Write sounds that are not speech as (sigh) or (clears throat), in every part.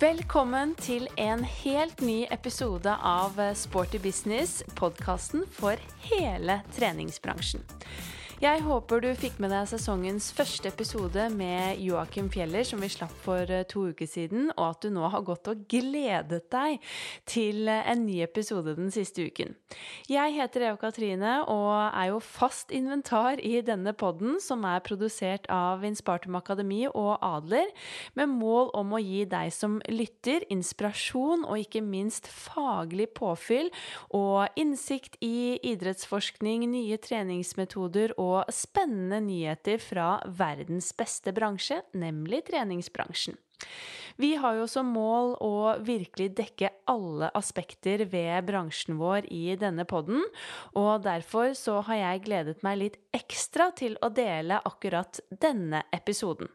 Velkommen til en helt ny episode av Sporty business, podkasten for hele treningsbransjen. Jeg håper du fikk med deg sesongens første episode med Joakim Fjeller, som vi slapp for eh, to uker siden, og at du nå har gått og gledet deg til eh, en ny episode den siste uken. Jeg heter Eva Katrine og er jo fast inventar i denne podden, som er produsert av Inspartum Akademi og Adler, med mål om å gi deg som lytter inspirasjon og ikke minst faglig påfyll og innsikt i idrettsforskning, nye treningsmetoder og og spennende nyheter fra verdens beste bransje, nemlig treningsbransjen. Vi har jo som mål å virkelig dekke alle aspekter ved bransjen vår i denne podden, og derfor så har jeg gledet meg litt ekstra til å dele akkurat denne episoden.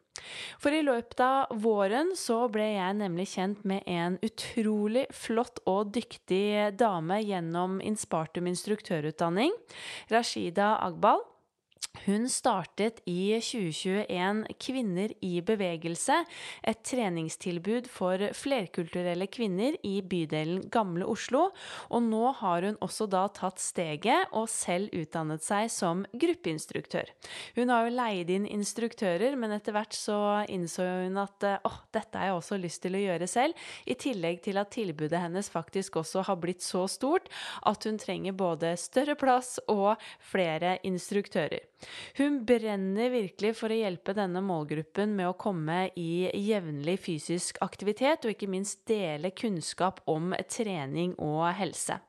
For i løpet av våren så ble jeg nemlig kjent med en utrolig flott og dyktig dame gjennom Inspartum instruktørutdanning, Rashida Agbal. Hun startet i 2021 Kvinner i bevegelse, et treningstilbud for flerkulturelle kvinner i bydelen Gamle Oslo. Og nå har hun også da tatt steget og selv utdannet seg som gruppeinstruktør. Hun har jo leid inn instruktører, men etter hvert så innså hun at åh, dette har jeg også lyst til å gjøre selv, i tillegg til at tilbudet hennes faktisk også har blitt så stort at hun trenger både større plass og flere instruktører. Hun brenner virkelig for å hjelpe denne målgruppen med å komme i jevnlig fysisk aktivitet, og ikke minst dele kunnskap om trening og helse.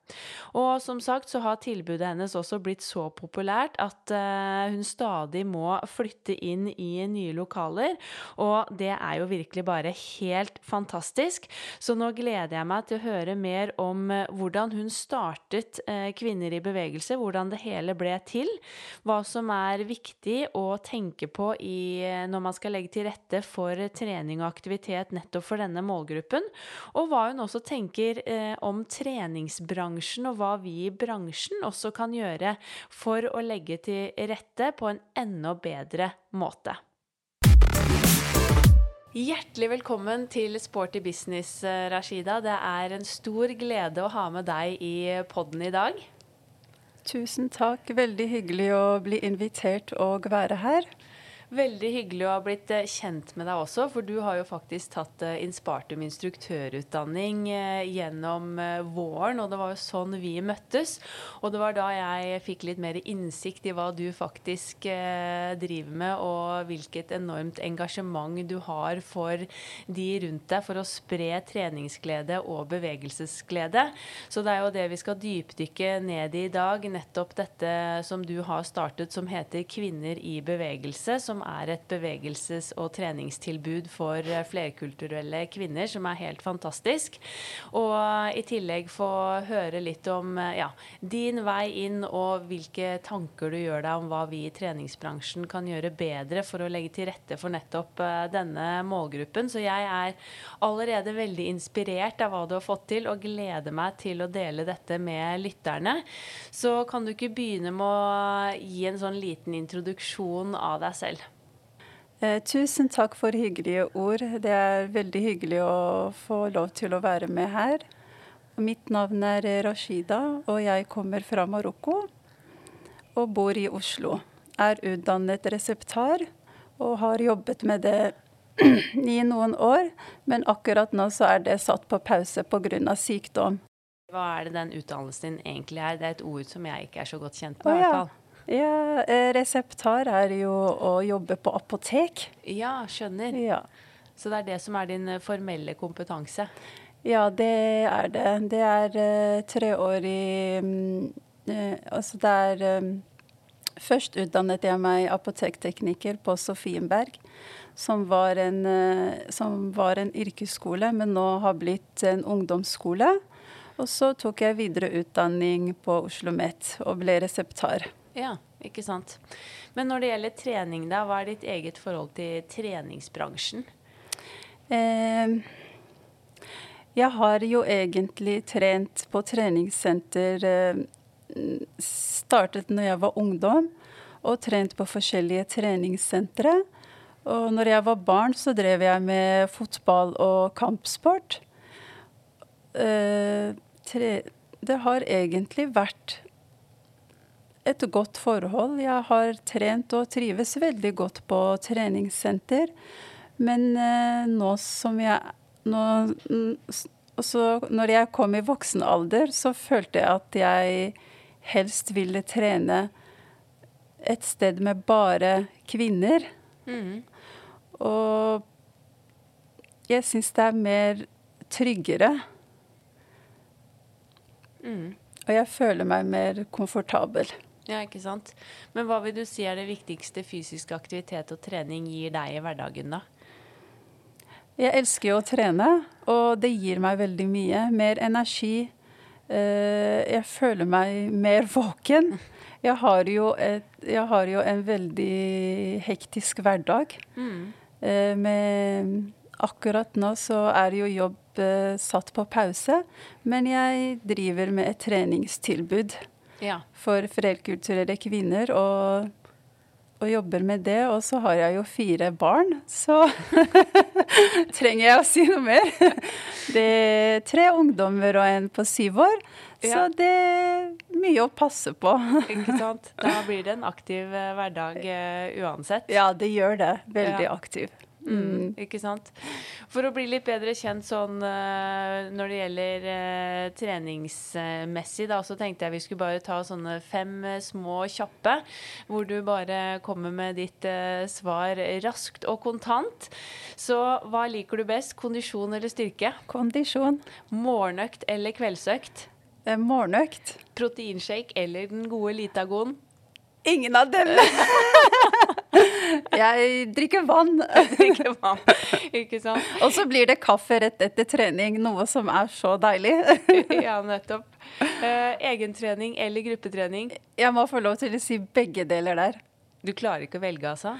Og som sagt så har tilbudet hennes også blitt så populært at uh, hun stadig må flytte inn i nye lokaler, og det er jo virkelig bare helt fantastisk. Så nå gleder jeg meg til å høre mer om uh, hvordan hun startet uh, Kvinner i bevegelse, hvordan det hele ble til, hva som er er viktig å tenke på i, når man skal legge til rette for trening og aktivitet nettopp for denne målgruppen, og hva hun også tenker eh, om treningsbransjen, og hva vi i bransjen også kan gjøre for å legge til rette på en enda bedre måte. Hjertelig velkommen til Sporty business, eh, Rashida. Det er en stor glede å ha med deg i podden i dag. Tusen takk. Veldig hyggelig å bli invitert og være her. Veldig hyggelig å ha blitt eh, kjent med deg også, for du har jo faktisk tatt eh, Inspartum instruktørutdanning eh, gjennom våren, og det var jo sånn vi møttes. Og det var da jeg fikk litt mer innsikt i hva du faktisk driver med, og hvilket enormt engasjement du har for de rundt deg for å spre treningsglede og bevegelsesglede. Så det er jo det vi skal dypdykke ned i i dag, nettopp dette som du har startet som heter Kvinner i bevegelse. som som er et bevegelses- og treningstilbud for eh, flerkulturelle kvinner, som er helt fantastisk. Og i tillegg få høre litt om eh, ja, din vei inn og hvilke tanker du gjør deg om hva vi i treningsbransjen kan gjøre bedre for å legge til rette for nettopp eh, denne målgruppen. Så jeg er allerede veldig inspirert av hva du har fått til, og gleder meg til å dele dette med lytterne. Så kan du ikke begynne med å gi en sånn liten introduksjon av deg selv? Eh, tusen takk for hyggelige ord. Det er veldig hyggelig å få lov til å være med her. Mitt navn er Rashida, og jeg kommer fra Marokko og bor i Oslo. Er utdannet reseptar og har jobbet med det (clears throat) i noen år, men akkurat nå så er det satt på pause pga. sykdom. Hva er det den utdannelsen din egentlig er? Det er et ord som jeg ikke er så godt kjent med. I hvert fall. Ja, eh, reseptar er jo å jobbe på apotek. Ja, skjønner. Ja. Så det er det som er din eh, formelle kompetanse? Ja, det er det. Det er uh, treårig um, uh, Altså det er um, Først utdannet jeg meg apotektekniker på Sofienberg, som var, en, uh, som var en yrkesskole, men nå har blitt en ungdomsskole. Og så tok jeg videreutdanning på Oslo OsloMet og ble reseptar. Ja, ikke sant. Men når det gjelder trening, da, hva er ditt eget forhold til treningsbransjen? Eh, jeg har jo egentlig trent på treningssenter eh, Startet når jeg var ungdom, og trent på forskjellige treningssentre. Og når jeg var barn, så drev jeg med fotball og kampsport. Eh, tre, det har egentlig vært et godt forhold. Jeg har trent og trives veldig godt på treningssenter. Men eh, nå som jeg nå, også, Når jeg kom i voksen alder, så følte jeg at jeg helst ville trene et sted med bare kvinner. Mm. Og jeg syns det er mer tryggere. Mm. Og jeg føler meg mer komfortabel. Ja, ikke sant. Men hva vil du si er det viktigste fysisk aktivitet og trening gir deg i hverdagen, da? Jeg elsker jo å trene, og det gir meg veldig mye. Mer energi. Eh, jeg føler meg mer (laughs) våken. Jeg har jo, et, jeg har jo en veldig hektisk hverdag. Mm. Eh, med, akkurat nå så er jo jobb eh, satt på pause, men jeg driver med et treningstilbud Ja. for flerkulturelle kvinner. og og jobber med det. Og så har jeg jo fire barn, så (laughs) trenger jeg å si noe mer. Det er tre ungdommer og en på syv år, Ja. så det er mye å passe på. Ikke sant? Da blir det en aktiv eh, hverdag uh, uansett. Ja, det gjør det. Veldig Ja. aktiv. Mm, ikke sant? For å bli litt bedre kjent sånn eh, når det gjelder eh, treningsmessig, da, så tenkte jeg vi skulle bare ta sånne fem eh, små kjappe, hvor du bare kommer med ditt svar raskt og kontant. Så hva liker du best, kondisjon eller styrke? Kondisjon. Morgenøkt eller kveldsøkt? Morgenøkt. Proteinshake eller den gode Litagon? Ingen av dem. (laughs) jeg drikker vann. (laughs) drikker vann, ikke sant? Og så blir det kaffe rett etter trening, noe som er så deilig. (laughs) Ja, nettopp. Eh, egentrening eller gruppetrening? Jeg må få lov til å si begge deler der. Du klarer ikke å velge, altså?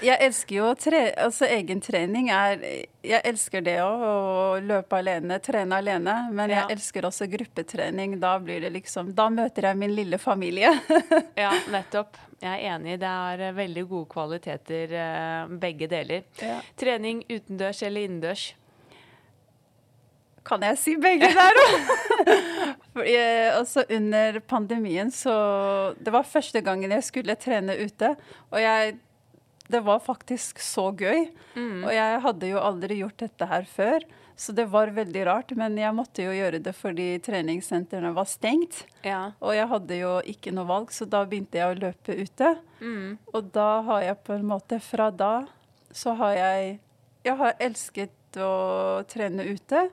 Jeg elsker jo tre, altså egentrening. Er, jeg elsker det òg, å løpe alene, trene alene. Men jeg Ja. elsker også gruppetrening. Da blir det liksom Da møter jeg min lille familie. (laughs) Ja, nettopp. Jeg er enig. Det er eh, veldig gode kvaliteter, eh, begge deler. Ja. Trening utendørs eller innendørs? Kan jeg si begge der òg? (laughs) Også under pandemien så Det var første gangen jeg skulle trene ute. Og jeg Det var faktisk så gøy. Og jeg hadde jo aldri gjort dette her før. Så det var veldig rart. Men jeg måtte jo gjøre det fordi treningssentrene var stengt. Ja. Og jeg hadde jo ikke noe valg, så da begynte jeg å løpe ute. Mm. Og da har jeg på en måte Fra da så har jeg Jeg har elsket å trene ute.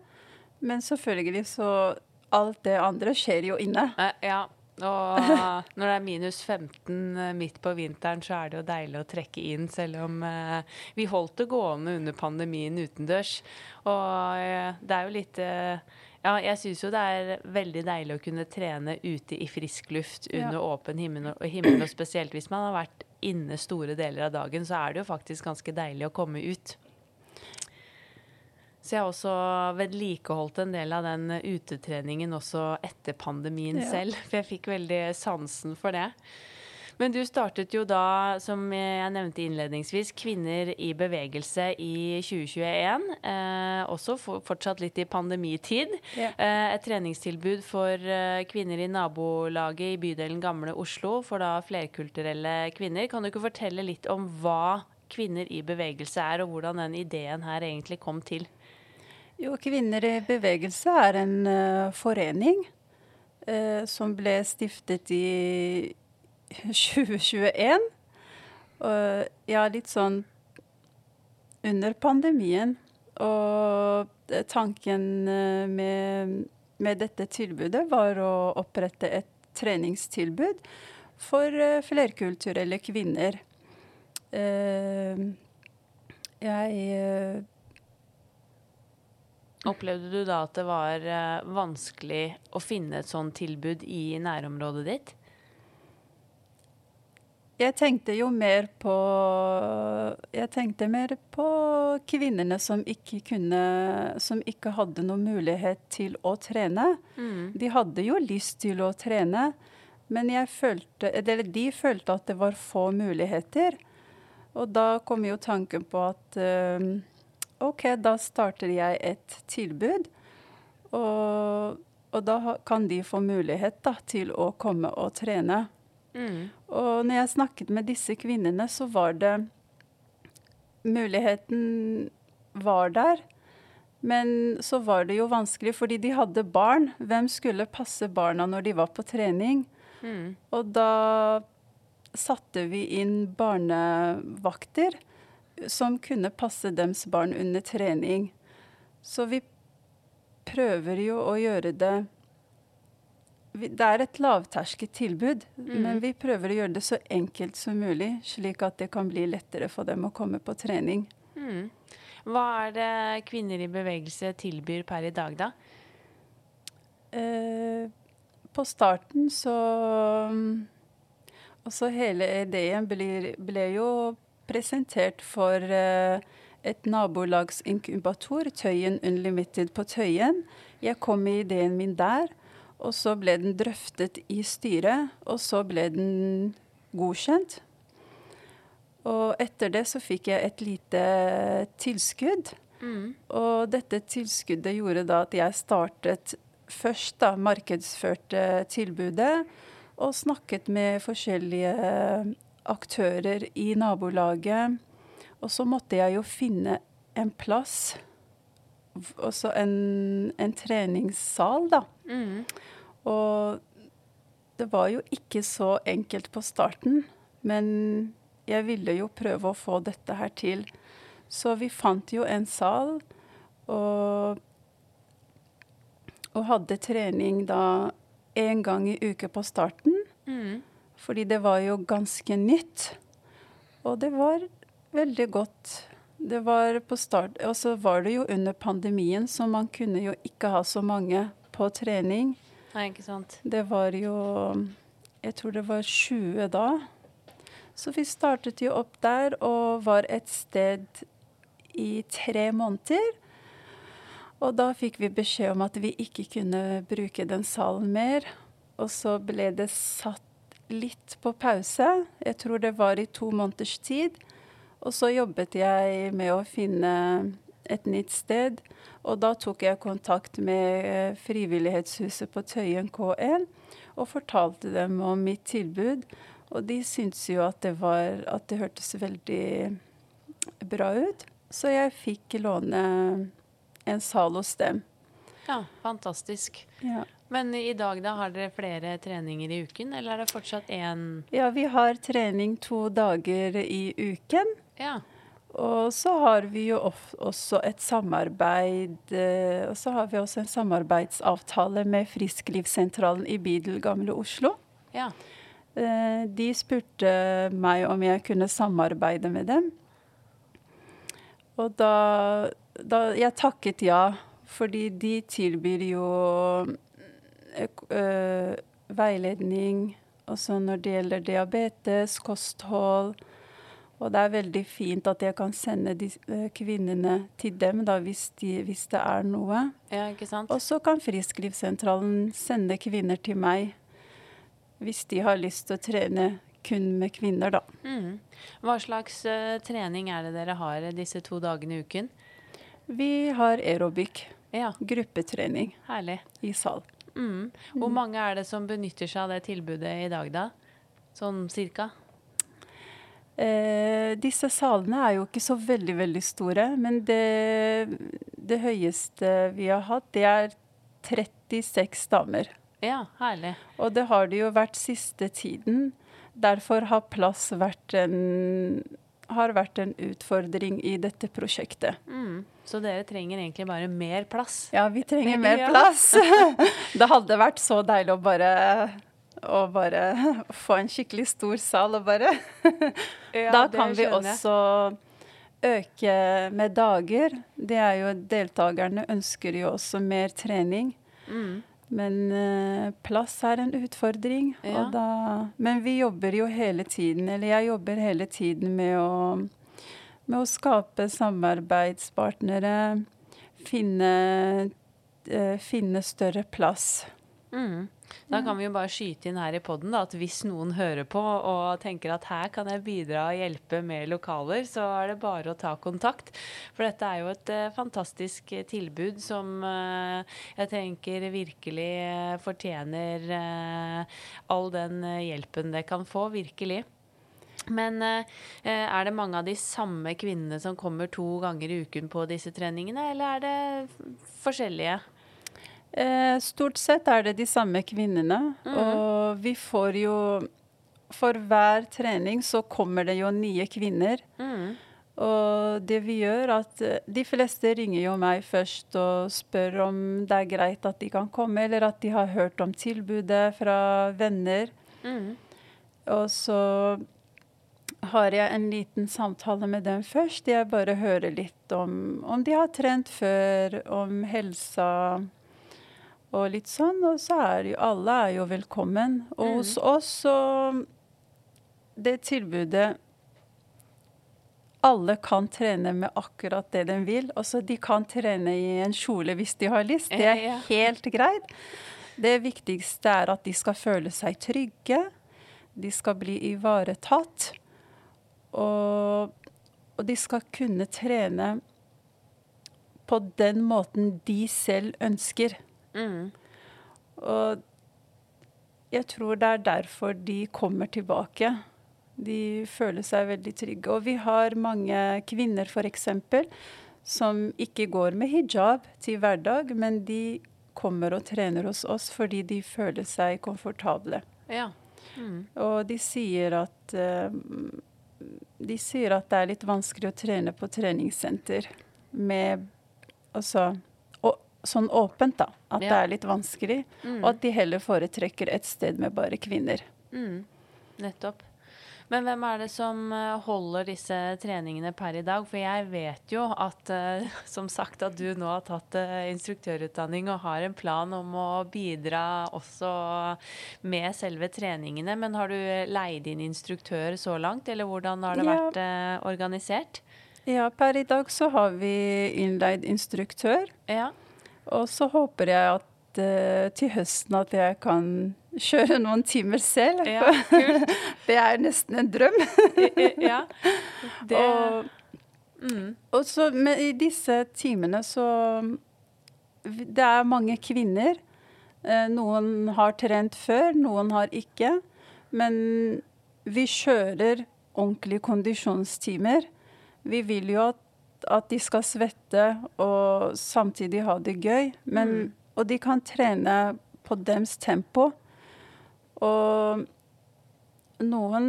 Men selvfølgelig så Alt det andre skjer jo inne. Eh, ja. Og når det er minus 15 midt på vinteren, så er det jo deilig å trekke inn, selv om eh, vi holdt det gående under pandemien utendørs. Og eh, det er jo litt eh, Ja, jeg syns jo det er veldig deilig å kunne trene ute i frisk luft Ja. under åpen himmel, og himmel, og spesielt hvis man har vært inne store deler av dagen, så er det jo faktisk ganske deilig å komme ut. Så jeg har også vedlikeholdt en del av den utetreningen også etter pandemien Ja. selv, for jeg fikk veldig sansen for det. Men du startet jo da, som jeg nevnte innledningsvis, Kvinner i bevegelse i 2021. Eh, også for, fortsatt litt i pandemitid. Ja. Eh, et treningstilbud for eh, kvinner i nabolaget i bydelen Gamle Oslo, for da flerkulturelle kvinner. Kan du ikke fortelle litt om hva Kvinner i bevegelse er, og hvordan den ideen her egentlig kom til? Jo, Kvinner i bevegelse er en uh, forening uh, som ble stiftet i (laughs) 2021. Uh, ja, litt sånn under pandemien. Og eh, tanken med, med dette tilbudet var å opprette et treningstilbud for flerkulturelle kvinner. Jeg Opplevde du da at det var eh, vanskelig å finne et sånt tilbud i nærområdet ditt? Jeg tenkte jo mer på Jeg tenkte mer på kvinnene som ikke kunne Som ikke hadde noen mulighet til å trene. De hadde jo lyst til å trene, men jeg følte Eller de følte at det var få muligheter. Og da kom jo tanken på at eh, OK, da starter jeg et tilbud. Og, og da kan de få mulighet da, til å komme og trene. Mm. Og når jeg snakket med disse kvinnene, så var det Muligheten var der. Men så var det jo vanskelig, fordi de hadde barn. Hvem skulle passe barna når de var på trening? Mm. Og da satte vi inn barnevakter som kunne passe dems barn under trening. Så vi prøver jo å gjøre det Det er et lavterskeltilbud, Mm. men vi prøver å gjøre det så enkelt som mulig, slik at det kan bli lettere for dem å komme på trening. Mm. Hva er det Kvinner i bevegelse tilbyr per i dag, da? Eh, på starten så mm, Også hele ideen ble, ble jo presentert for eh, et nabolagsinkubator, Tøyen Unlimited på Tøyen. Jeg kom med ideen min der, og så ble den drøftet i styret, og så ble den godkjent. Og etter det så fikk jeg et lite tilskudd. Mm. Og dette tilskuddet gjorde da at jeg startet først da markedsførte tilbudet og snakket med forskjellige aktører i nabolaget. Og så måtte jeg jo finne en plass, også en, en treningssal, da. Mm. Og det var jo ikke så enkelt på starten, men jeg ville jo prøve å få dette her til. Så vi fant jo en sal, og, og hadde trening da én gang i uke på starten. Mm. Fordi det var jo ganske nytt. Og det var veldig godt. Det var på start, Og så var det jo under pandemien, så man kunne jo ikke ha så mange på trening. Nei, ikke sant. Det var jo Jeg tror det var 20 da. Så vi startet jo opp der og var et sted i tre måneder. Og da fikk vi beskjed om at vi ikke kunne bruke den salen mer. Og så ble det satt litt på pause. Jeg tror det var i to måneders tid. Og så jobbet jeg med å finne et nytt sted. Og da tok jeg kontakt med eh, Frivillighetshuset på Tøyen K1 og fortalte dem om mitt tilbud. Og de syntes jo at det, var, at det hørtes veldig bra ut. Så jeg fikk låne en sal hos dem. Ja, fantastisk. Ja. Men i dag da, har dere flere treninger i uken, eller er det fortsatt én ja, vi har trening to dager i uken. Ja. Og så har vi jo også et samarbeid eh, Og så har vi også en samarbeidsavtale med Frisklivssentralen i Bidel, Gamle Oslo. ja. Eh, de spurte meg om jeg kunne samarbeide med dem. Og da, da Jeg takket ja, fordi de tilbyr jo eh, veiledning også når det gjelder diabetes, kosthold. Og det er veldig fint at jeg kan sende de kvinnene til dem da, hvis, de, hvis det er noe. ja, ikke sant? Og så kan Frisklivssentralen sende kvinner til meg hvis de har lyst til å trene kun med kvinner, da. Mm. Hva slags uh, trening er det dere har disse to dagene i uken? Vi har aerobic, Ja, gruppetrening, herlig. i sal. Mm. Hvor mange er det som benytter seg av det tilbudet i dag, da? Sånn cirka? Eh, disse salene er jo ikke så veldig, veldig store, men det, det høyeste vi har hatt, det er 36 damer. Ja, herlig. Og det har det jo vært siste tiden. Derfor har plass vært en, har vært en utfordring i dette prosjektet. Mm. Så dere trenger egentlig bare mer plass? Ja, vi trenger mer Ja. plass. (laughs) (laughs) det hadde vært så deilig å bare, å bare (laughs) få en skikkelig stor sal og bare Da kan vi også øke med dager. Det er jo Deltakerne ønsker jo også mer trening. mm. Men eh, plass er en utfordring. Ja. Da, men vi jobber jo hele tiden, eller jeg jobber hele tiden med å, med å skape samarbeidspartnere. Finne, eh, finne større plass. Mm. Da kan vi jo bare skyte inn her i poden at hvis noen hører på og tenker at her kan jeg bidra og hjelpe med lokaler, så er det bare å ta kontakt. For dette er jo et uh, fantastisk tilbud som uh, jeg tenker virkelig fortjener all den hjelpen det kan få. Virkelig. Men er det mange av de samme kvinnene som kommer to ganger i uken på disse treningene, eller er det forskjellige? Eh, stort sett er det de samme kvinnene. Mm. Og vi får jo For hver trening så kommer det jo nye kvinner. Mm. Og det vi gjør, at eh, de fleste ringer jo meg først og spør om det er greit at de kan komme, eller at de har hørt om tilbudet fra venner. Mm. Og så har jeg en liten samtale med dem først. Jeg bare hører litt om om de har trent før, om helsa og litt sånn. Og så er jo alle er jo velkommen. Og mm. hos oss så Det tilbudet Alle kan trene med akkurat det de vil. Altså de kan trene i en kjole hvis de har lyst. Det er helt greit. Det viktigste er at de skal føle seg trygge. De skal bli ivaretatt. Og, og de skal kunne trene på den måten de selv ønsker. Mm. Og jeg tror det er derfor de kommer tilbake. De føler seg veldig trygge. Og vi har mange kvinner f.eks. som ikke går med hijab til hverdag, men de kommer og trener hos oss fordi de føler seg komfortable. Ja. Mm. Og de sier at uh, De sier at det er litt vanskelig å trene på treningssenter med Altså sånn åpent, da. At ja. det er litt vanskelig. Mm. Og at de heller foretrekker et sted med bare kvinner. Mm. Nettopp. Men hvem er det som eh, holder disse treningene per i dag? For jeg vet jo at uh, (laughs) som sagt at du nå har tatt uh, instruktørutdanning og har en plan om å bidra også med selve treningene. Men har du leid inn instruktør så langt, eller hvordan har det ja. vært organisert? Ja, per i dag så har vi innleid instruktør. Ja. Og så håper jeg at uh, til høsten at jeg kan kjøre noen timer selv. Ja, (laughs) det er nesten en drøm. ja, (laughs) det... Og, mm. og så men i disse timene så Det er mange kvinner. Uh, noen har trent før, noen har ikke. Men vi kjører ordentlige kondisjonstimer. Vi vil jo at at de skal svette og samtidig ha det gøy. Men, mm. Og de kan trene på deres tempo. Og noen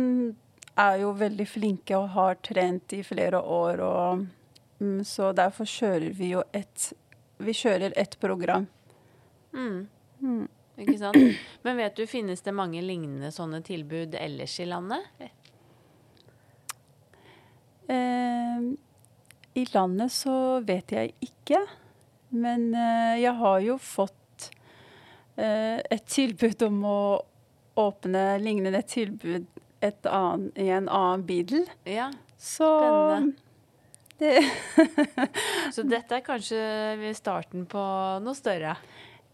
er jo veldig flinke og har trent i flere år, og, mm, så derfor kjører vi jo ett Vi kjører ett program. Mm. Mm. Ikke sant. Men vet du, finnes det mange lignende sånne tilbud ellers i landet? Eh, i landet så vet jeg ikke. Men uh, jeg har jo fått uh, et tilbud om å åpne lignende tilbud annen, i en annen bydel. Ja, så spennende. Det (laughs) så dette er kanskje starten på noe større?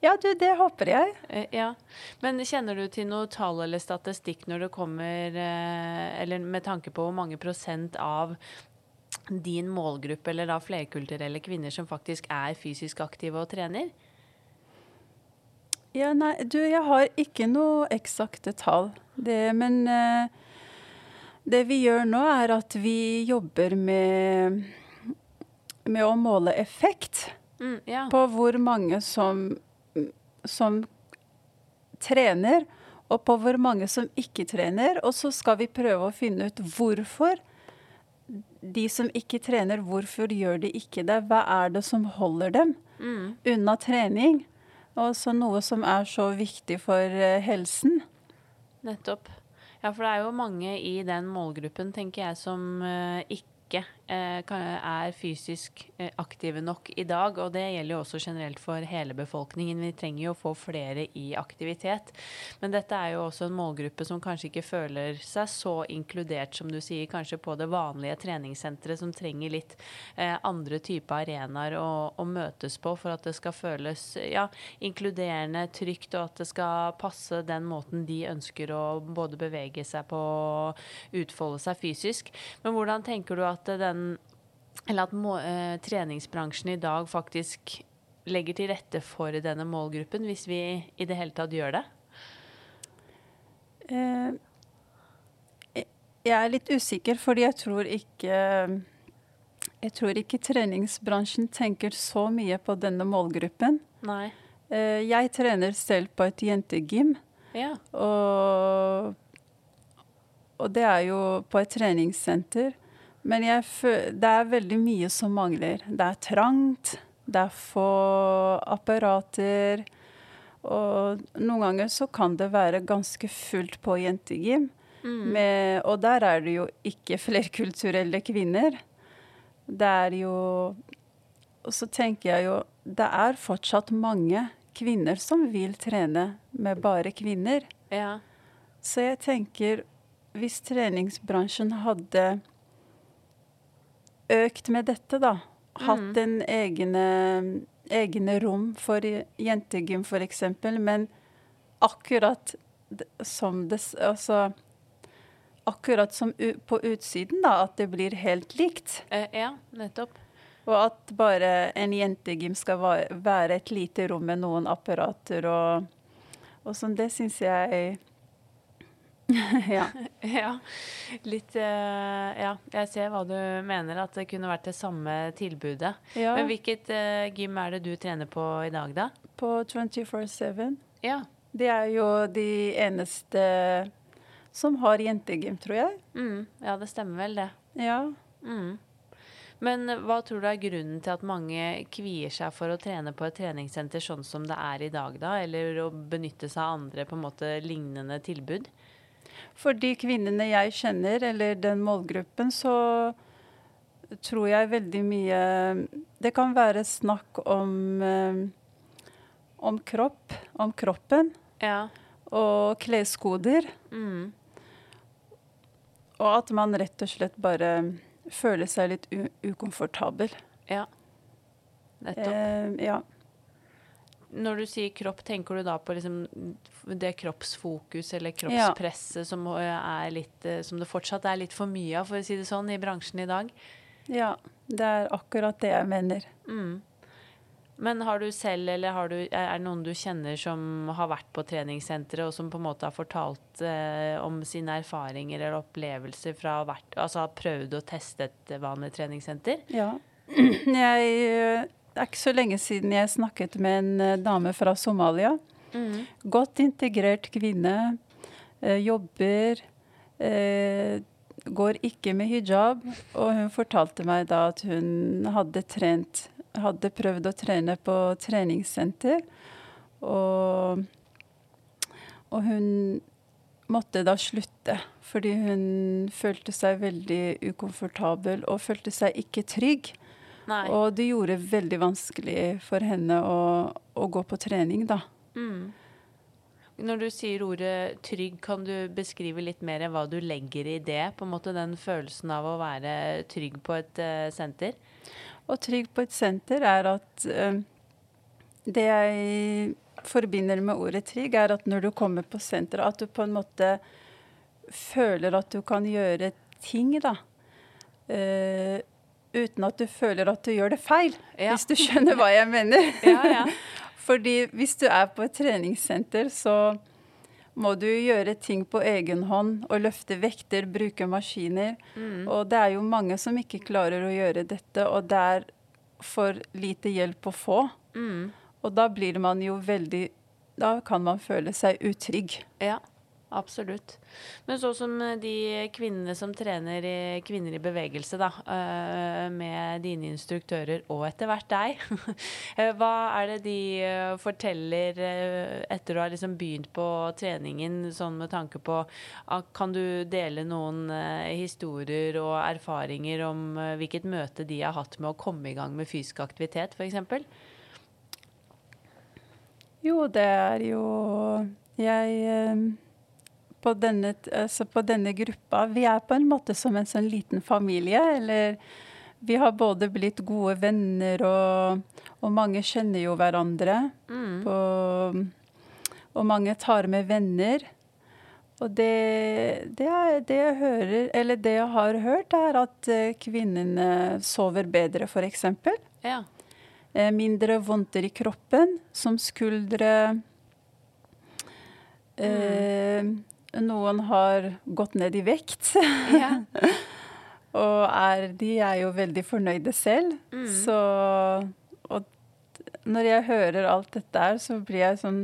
Ja, du, det håper jeg. Eh, ja. Men kjenner du til noe tall eller statistikk når det kommer Eller med tanke på hvor mange prosent av din målgruppe, eller da flerkulturelle kvinner som faktisk er fysisk aktive og trener? Ja, nei, du, jeg har ikke noe eksakte tall. Det, men uh, det vi gjør nå, er at vi jobber med, med å måle effekt. Mm, ja. På hvor mange som, som trener, og på hvor mange som ikke trener. Og så skal vi prøve å finne ut hvorfor de som ikke trener, hvorfor gjør de ikke det? Hva er det som holder dem mm. unna trening? Og så noe som er så viktig for uh, helsen. Nettopp. Ja, for det er jo mange i den målgruppen, tenker jeg, som uh, ikke eh, er fysisk eh, aktive nok i dag. Og det gjelder jo også generelt for hele befolkningen. Vi trenger jo å få flere i aktivitet. Men dette er jo også en målgruppe som kanskje ikke føler seg så inkludert, som du sier, kanskje på det vanlige treningssenteret, som trenger litt eh, andre typer arenaer å, å, møtes på for at det skal føles ja, inkluderende, trygt, og at det skal passe den måten de ønsker å både bevege seg på og utfolde seg fysisk. Men hvordan tenker du at den eller at må, eh, treningsbransjen i dag faktisk legger til rette for denne målgruppen, hvis vi i det hele tatt gjør det? Eh, jeg er litt usikker, fordi jeg tror ikke Jeg tror ikke treningsbransjen tenker så mye på denne målgruppen. Nei. Eh, jeg trener selv på et jentegym. Ja. Og og det er jo på et treningssenter. Men det er veldig mye som mangler. Det er trangt, det er få apparater. Og noen ganger så kan det være ganske fullt på jentegym. Mm. og der er det jo ikke flerkulturelle kvinner. Det er jo Og så tenker jeg jo Det er fortsatt mange kvinner som vil trene med bare kvinner. Ja. Så jeg tenker hvis treningsbransjen hadde økt med dette, da, hatt mm. en egne, egne rom for jentegym f.eks., men akkurat som det Altså akkurat som på utsiden, da, at det blir helt likt. Eh, ja, nettopp. Og at bare en jentegym skal være et lite rom med noen apparater og, og sånn, det syns jeg (laughs) ja. (laughs) ja. Litt uh, Ja, jeg ser hva du mener, at det kunne vært det samme tilbudet. Ja. Men hvilket uh, gym er det du trener på i dag, da? På 24-7. Ja. Det er jo de eneste som har jentegym, tror jeg. Mm, ja, det stemmer vel, det. Ja. Mm. Men hva tror du er grunnen til at mange kvier seg for å trene på et treningssenter sånn som det er i dag, da? Eller å benytte seg av andre på en måte lignende tilbud? For de kvinnene jeg kjenner, eller den målgruppen, så tror jeg veldig mye Det kan være snakk om, eh, om kropp, om kroppen. Ja. Og kleskoder. Mm. Og at man rett og slett bare føler seg litt ukomfortabel. Ja. Nettopp. Eh, ja. Når du sier kropp, tenker du da på liksom det kroppsfokus eller kroppspresset ja. som, litt, eh, som det fortsatt er litt for mye av, for å si det sånn, i bransjen i dag? Ja, det er akkurat det jeg mener. Mm. Men har du selv, eller du, er det noen du kjenner som har vært på treningssenteret, og som på en måte har fortalt eh, om sine erfaringer eller opplevelser fra å ha altså prøvd å teste et vanlig treningssenter? Ja. (clears throat) Jeg det er ikke så lenge siden jeg snakket med en uh, dame fra Somalia. Mm. Godt integrert kvinne. Uh, jobber. Uh, går ikke med hijab. Og hun fortalte meg da at hun hadde trent Hadde prøvd å trene på treningssenter. Og, og hun måtte da slutte fordi hun følte seg veldig ukomfortabel og følte seg ikke trygg. Nei. Og det gjorde det veldig vanskelig for henne å, å gå på trening, da. Mm. Når du sier ordet trygg, kan du beskrive litt mer hva du legger i det? På en måte Den følelsen av å være trygg på et uh, senter? Og trygg på et senter er at uh, Det jeg forbinder med ordet trygg, er at når du kommer på senteret, at du på en måte føler at du kan gjøre ting, da. Uh, uten at du føler at du gjør det feil. Ja. Hvis du skjønner hva jeg mener. (laughs) ja, ja. (laughs) Fordi hvis du er på et treningssenter, så må du gjøre ting på egen hånd og løfte vekter, bruke maskiner. Mm. Og det er jo mange som ikke klarer å gjøre dette, og det er for lite hjelp å få. Mm. Og da blir man jo veldig Da kan man føle seg utrygg. Ja, absolutt. Men så som de kvinnene som trener i Kvinner i bevegelse, da, eh, med dine instruktører og etter hvert deg, (laughs) eh, hva er det de eh, forteller etter å ha liksom begynt på treningen, sånn med tanke på ah, Kan du dele noen historier og erfaringer om hvilket møte de har hatt med å komme i gang med fysisk aktivitet, f.eks.? Jo, det er jo Jeg eh, på denne, altså på denne gruppa Vi er på en måte som en sånn liten familie. Eller vi har både blitt gode venner, og, og mange kjenner jo hverandre. Mm. På, og mange tar med venner. Og det, det, er, det, jeg hører, eller det jeg har hørt, er at eh, kvinnene sover bedre, f.eks. Ja. Eh, mindre vondter i kroppen, som skuldre. Mm. Noen har gått ned i vekt. Ja. (laughs) og er, de er jo veldig fornøyde selv. Mm. Så Og når jeg hører alt dette her, så blir jeg sånn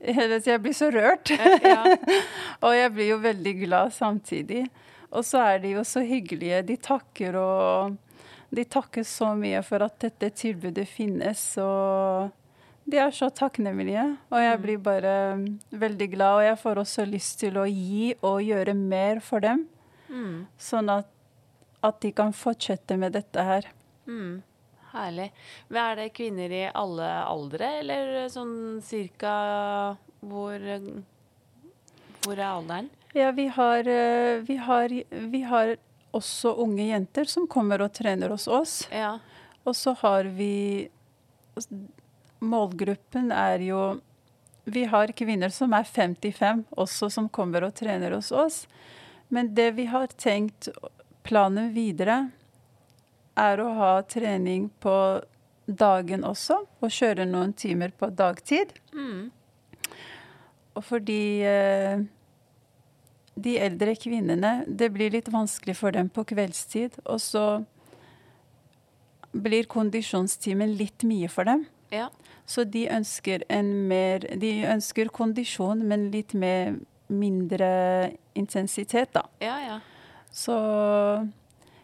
Jeg blir så rørt. Ja. (laughs) og jeg blir jo veldig glad samtidig. Og så er de jo så hyggelige. De takker og de takker så mye for at dette tilbudet finnes. Og de er så takknemlige. Og jeg mm. blir bare veldig glad. Og jeg får også lyst til å gi og gjøre mer for dem. Mm. Sånn at, at, de kan fortsette med dette her. Mm. Herlig. Men er det kvinner i alle aldre, eller sånn cirka hvor, hvor er alderen? Ja, vi har, eh, vi har, vi har også unge jenter som kommer og trener hos oss. Ja. Og så har vi Målgruppen er jo Vi har kvinner som er 55 også, som kommer og trener hos oss. Men det vi har tenkt, planen videre, er å ha trening på dagen også. Og kjøre noen timer på dagtid. Mm. Og fordi eh, de eldre kvinnene, det blir litt vanskelig for dem på kveldstid. Og så blir kondisjonstimen litt mye for dem. Ja. Så de ønsker en mer De ønsker kondisjon, men litt med mindre intensitet, da. Ja, ja. Så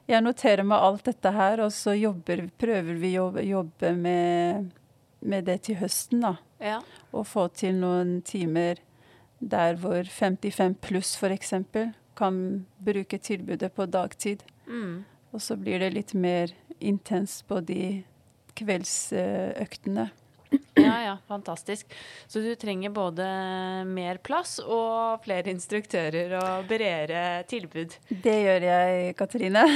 jeg noterer meg alt dette her, og så jobber, prøver vi å jobbe med, med det til høsten, da. Ja. Og få til noen timer der hvor 55 pluss f.eks. kan bruke tilbudet på dagtid. Mm. Og så blir det litt mer intenst på de kveldsøktene. Ja, ja, fantastisk. Så du trenger både mer plass og flere instruktører og bredere tilbud. Det gjør jeg, Katrine. (laughs)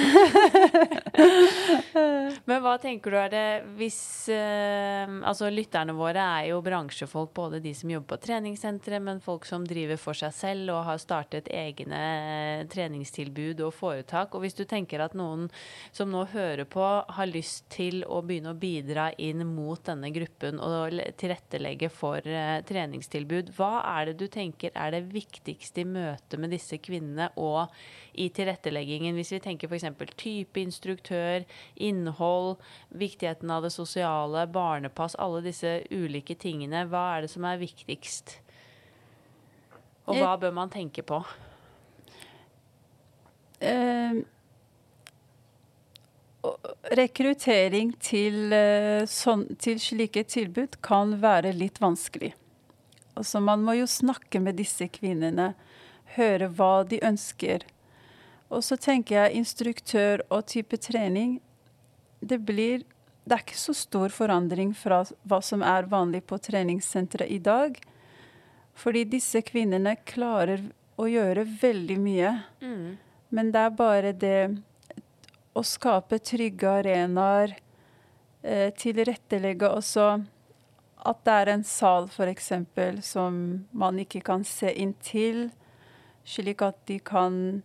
Men hva tenker du er det hvis eh, Altså lytterne våre er jo bransjefolk, både de som jobber på treningssentre, men folk som driver for seg selv og har startet egne treningstilbud og foretak. Og hvis du tenker at noen som nå hører på, har lyst til å begynne å bidra inn mot denne gruppen og tilrettelegge for uh, treningstilbud. Hva er det du tenker er det viktigste i møte med disse kvinnene og i tilretteleggingen, hvis vi tenker f.eks. type instruktør, innhold, viktigheten av det sosiale, barnepass, alle disse ulike tingene. Hva er det som er viktigst? Og hva bør man tenke på? Uh, rekruttering til, eh, sånn, til, slike tilbud kan være litt vanskelig. Altså, man må jo snakke med disse kvinnene, høre hva de ønsker. Og så tenker jeg instruktør og type trening det, blir, det er ikke så stor forandring fra hva som er vanlig på treningssenteret i dag. Fordi disse kvinnene klarer å gjøre veldig mye. Mm. Men det er bare det å skape trygge arenaer, eh, tilrettelegge også at det er en sal f.eks. som man ikke kan se inn til, slik at de kan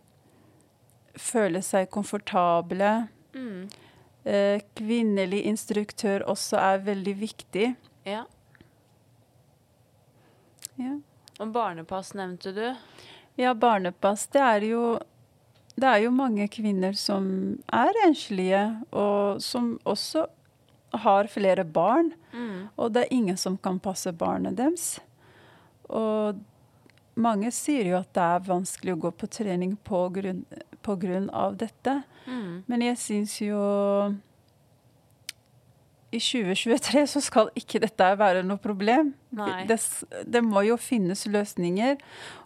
føle seg komfortable. Mm. Eh, kvinnelig instruktør også er veldig viktig. Ja. ja. Og barnepass nevnte du? Ja, barnepass. Det er jo det er jo mange kvinner som er enslige, og som også har flere barn. Mm. Og det er ingen som kan passe barnet deres. Og mange sier jo at det er vanskelig å gå på trening på grunn, på grunn av dette. Mm. Men jeg syns jo i 2023 så skal ikke dette være noe problem. Det, det må jo finnes løsninger.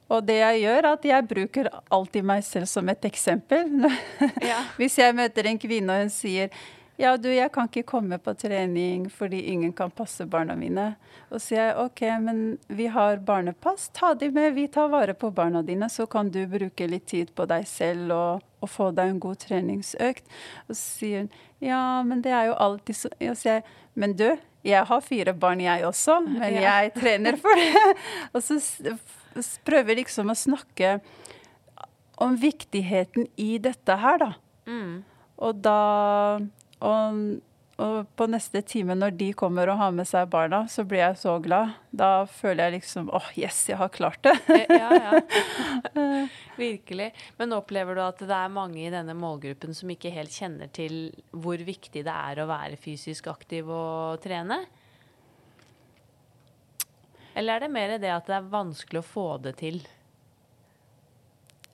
Og det jeg gjør, er at jeg bruker alltid meg selv som et eksempel. (laughs) Ja. Hvis jeg møter en kvinne og hun sier ja, du, jeg kan ikke komme på trening fordi ingen kan passe barna mine. Og så sier jeg OK, men vi har barnepass. Ta de med, vi tar vare på barna dine. Så kan du bruke litt tid på deg selv og, og få deg en god treningsøkt. Og så sier hun ja, men det er jo alltid så jeg men du, jeg har fire barn jeg også, men Ja. jeg trener for det. (laughs) og så prøver liksom å snakke om viktigheten i dette her, da. Mm. Og da og, og på neste time når de kommer og har med seg barna, så blir jeg så glad. Da føler jeg liksom åh, yes, jeg har klart det. Ja, ja. (laughs) Virkelig. Men opplever du at det er mange i denne målgruppen som ikke helt kjenner til hvor viktig det er å være fysisk aktiv og trene? Eller er det mer det at det er vanskelig å få det til?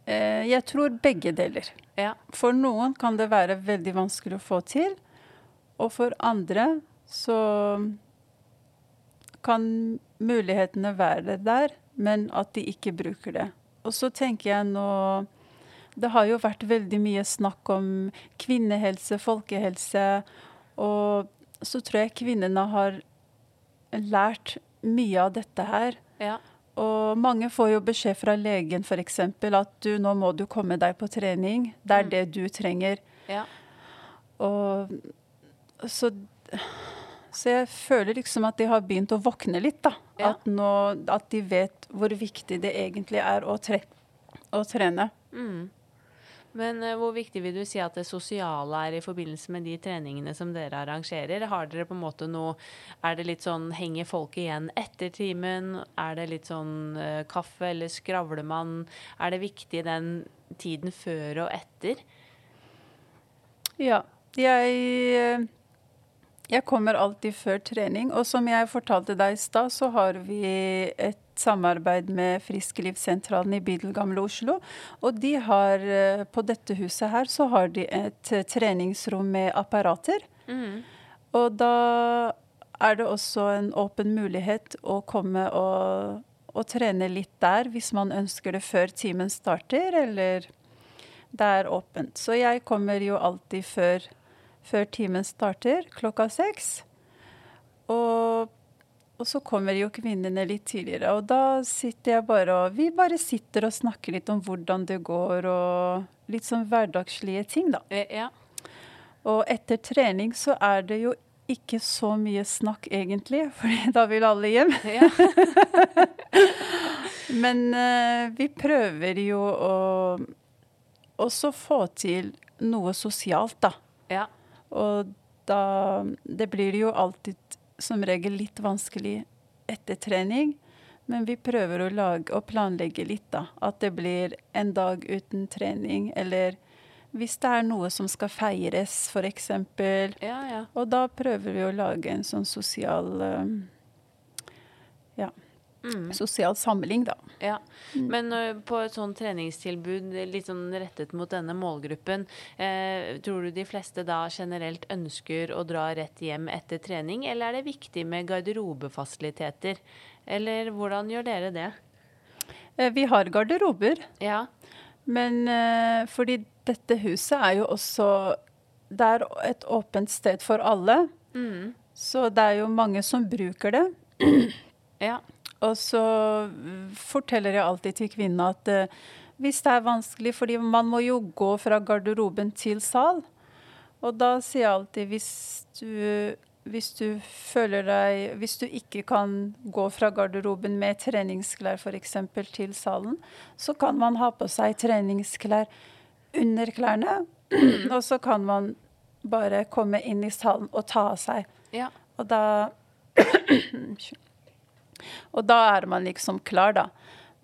Eh, Jeg tror begge deler. Ja. For noen kan det være veldig vanskelig å få til, og for andre så kan mulighetene være der, men at de ikke bruker det. Og så tenker jeg nå Det har jo vært veldig mye snakk om kvinnehelse, folkehelse, og så tror jeg kvinnene har lært mye av dette her. Ja. Og mange får jo beskjed fra legen f.eks. at du, nå må du komme deg på trening. Det er Mm. det du trenger. ja. Og så, så jeg føler liksom at de har begynt å våkne litt, da. Ja. At, nå, at de vet hvor viktig det egentlig er å, tre, å trene. Mm. Men uh, hvor viktig vil du si at det sosiale er i forbindelse med de treningene som dere arrangerer? Har dere på en måte noe Er det litt sånn henger folk igjen etter timen? Er det litt sånn uh, kaffe, eller skravler man? Er det viktig den tiden før og etter? Ja. Jeg, eh, jeg kommer alltid før trening. Og som jeg fortalte deg i stad, så har vi et samarbeid med Frisklivssentralen i bydel Gamle Oslo. Og de har, eh, på dette huset her, så har de et eh, treningsrom med apparater. Og da er det også en åpen mulighet å komme og, og trene litt der, hvis man ønsker det før timen starter, eller det er åpent. Så jeg kommer jo alltid før, før timen starter, klokka seks. Og, og så kommer jo kvinnene litt tidligere. Og da sitter jeg bare og Vi bare sitter og snakker litt om hvordan det går, og litt sånn hverdagslige ting, da. Eh, Ja. Og etter trening så er det jo ikke så mye snakk, egentlig, (laughs) for da vil alle hjem. (laughs) ja. (laughs) Men uh, vi prøver jo å også få til noe sosialt, da. ja. Og da Det blir jo alltid som regel litt vanskelig etter trening. Men vi prøver å lage og planlegge litt, da. At det blir en dag uten trening, eller hvis det er noe som skal feires, f.eks. ja, ja. Og da prøver vi å lage en sånn sosial Ja, Mm. sosial samling, da. Ja, men uh, på et sånn treningstilbud litt sånn rettet mot denne målgruppen, eh, tror du de fleste da generelt ønsker å dra rett hjem etter trening, eller er det viktig med garderobefasiliteter? Eller hvordan gjør dere det? Eh, Vi har garderober, Ja, men eh, fordi dette huset er jo også Det er et åpent sted for alle. mm. Så det er jo mange som bruker det. ja, Og så forteller jeg alltid til kvinnene at eh, hvis det er vanskelig, fordi man må jo gå fra garderoben til sal. Og da sier jeg alltid hvis du, hvis du føler deg Hvis du ikke kan gå fra garderoben med treningsklær f.eks. til salen, så kan man ha på seg treningsklær under klærne. (clears throat) og så kan man bare komme inn i salen og ta av seg. ja, Og da (clears throat) Og da er man liksom klar, da.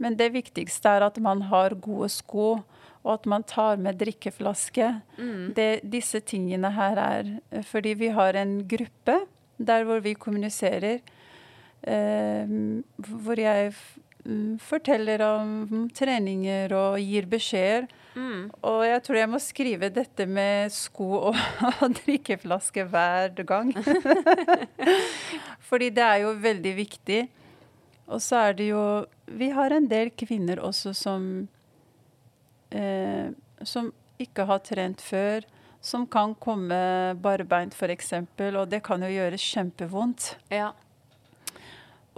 Men det viktigste er at man har gode sko, og at man tar med drikkeflaske. mm. Det, disse tingene her er fordi vi har en gruppe der hvor vi kommuniserer. Eh, hvor jeg mm, forteller om treninger og gir beskjeder. Mm. Og jeg tror jeg må skrive dette med sko og, (laughs) og drikkeflaske hver gang. (laughs) Fordi det er jo veldig viktig. Og så er det jo Vi har en del kvinner også som eh, Som ikke har trent før. Som kan komme barbeint, f.eks. Og det kan jo gjøre kjempevondt. Ja.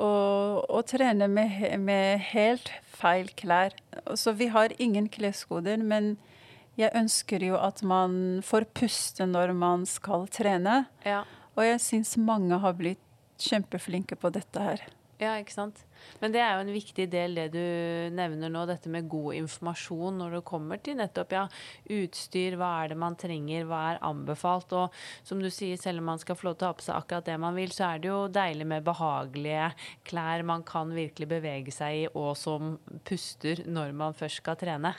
Og, og trene med, med helt feil klær. Så vi har ingen kleskoder, men jeg ønsker jo at man får puste når man skal trene. ja. Og jeg syns mange har blitt kjempeflinke på dette her. Ja, ikke sant. Men det er jo en viktig del det du nevner nå, dette med god informasjon når det kommer til nettopp ja, utstyr, hva er det man trenger, hva er anbefalt. Og som du sier, selv om man skal få lov til å ha på seg akkurat det man vil, så er det jo deilig med behagelige klær man kan virkelig bevege seg i, og som puster når man først skal trene.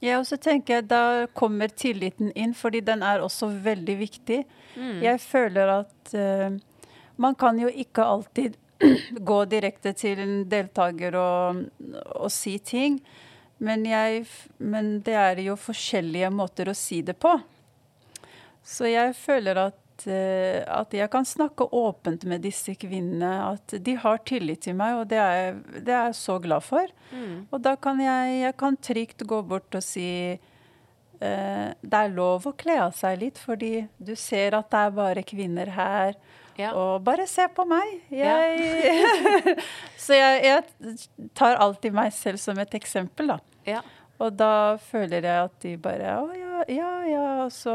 Ja, og så tenker jeg Da kommer tilliten inn, fordi den er også veldig viktig. Jeg føler at uh, man kan jo ikke alltid gå direkte til en deltaker og, og si ting. Men, jeg, men det er jo forskjellige måter å si det på. Så jeg føler at, eh, at jeg kan snakke åpent med disse kvinnene. At de har tillit til meg, og det er, jeg- det er jeg så glad for. Og da kan jeg, jeg kan trygt gå bort og si eh, det er lov å kle av seg litt, fordi du ser at det er bare kvinner her. Ja. Og bare se på meg. Jeg, (laughs) så jeg, jeg tar alltid meg selv som et eksempel, da. Ja. Og da føler jeg at de bare Å ja, ja, ja. Og så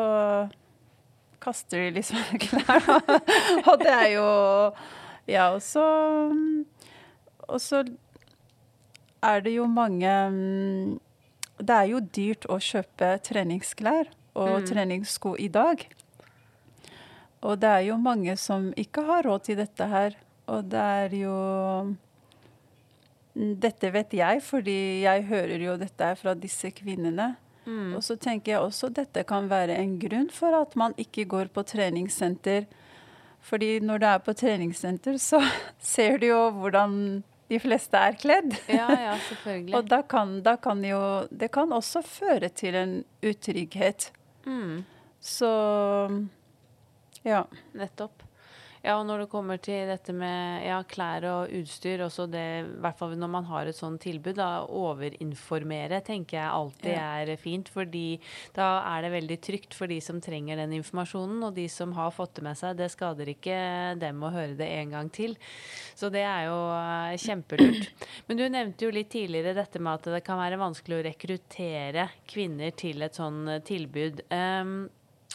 kaster de liksom (laughs) klær. (laughs) og det er jo Ja, og så Og så er det jo mange Det er jo dyrt å kjøpe treningsklær og Mm. treningssko i dag. Og det er jo mange som ikke har råd til dette her. Og det er jo Mm, Dette vet jeg, fordi jeg hører jo dette her fra disse kvinnene. Mm. Og så tenker jeg også dette kan være en grunn for at man ikke går på treningssenter. Fordi når du er på treningssenter, så (laughs) ser du jo hvordan de fleste er kledd. ja, ja, (laughs) selvfølgelig. Og da kan, da kan jo Det kan også føre til en utrygghet. Mm. Så ja. Nettopp. Ja, og når det kommer til dette med ja, klær og utstyr, også det, i hvert fall når man har et sånt tilbud, da overinformere tenker jeg alltid Ja. er fint. fordi da er det veldig trygt for de som trenger den informasjonen, og de som har fått det med seg. Det skader ikke dem å høre det en gang til. Så det er jo eh, kjempelurt. Men du nevnte jo litt tidligere dette med at det kan være vanskelig å rekruttere kvinner til et eh, tilbud. Um,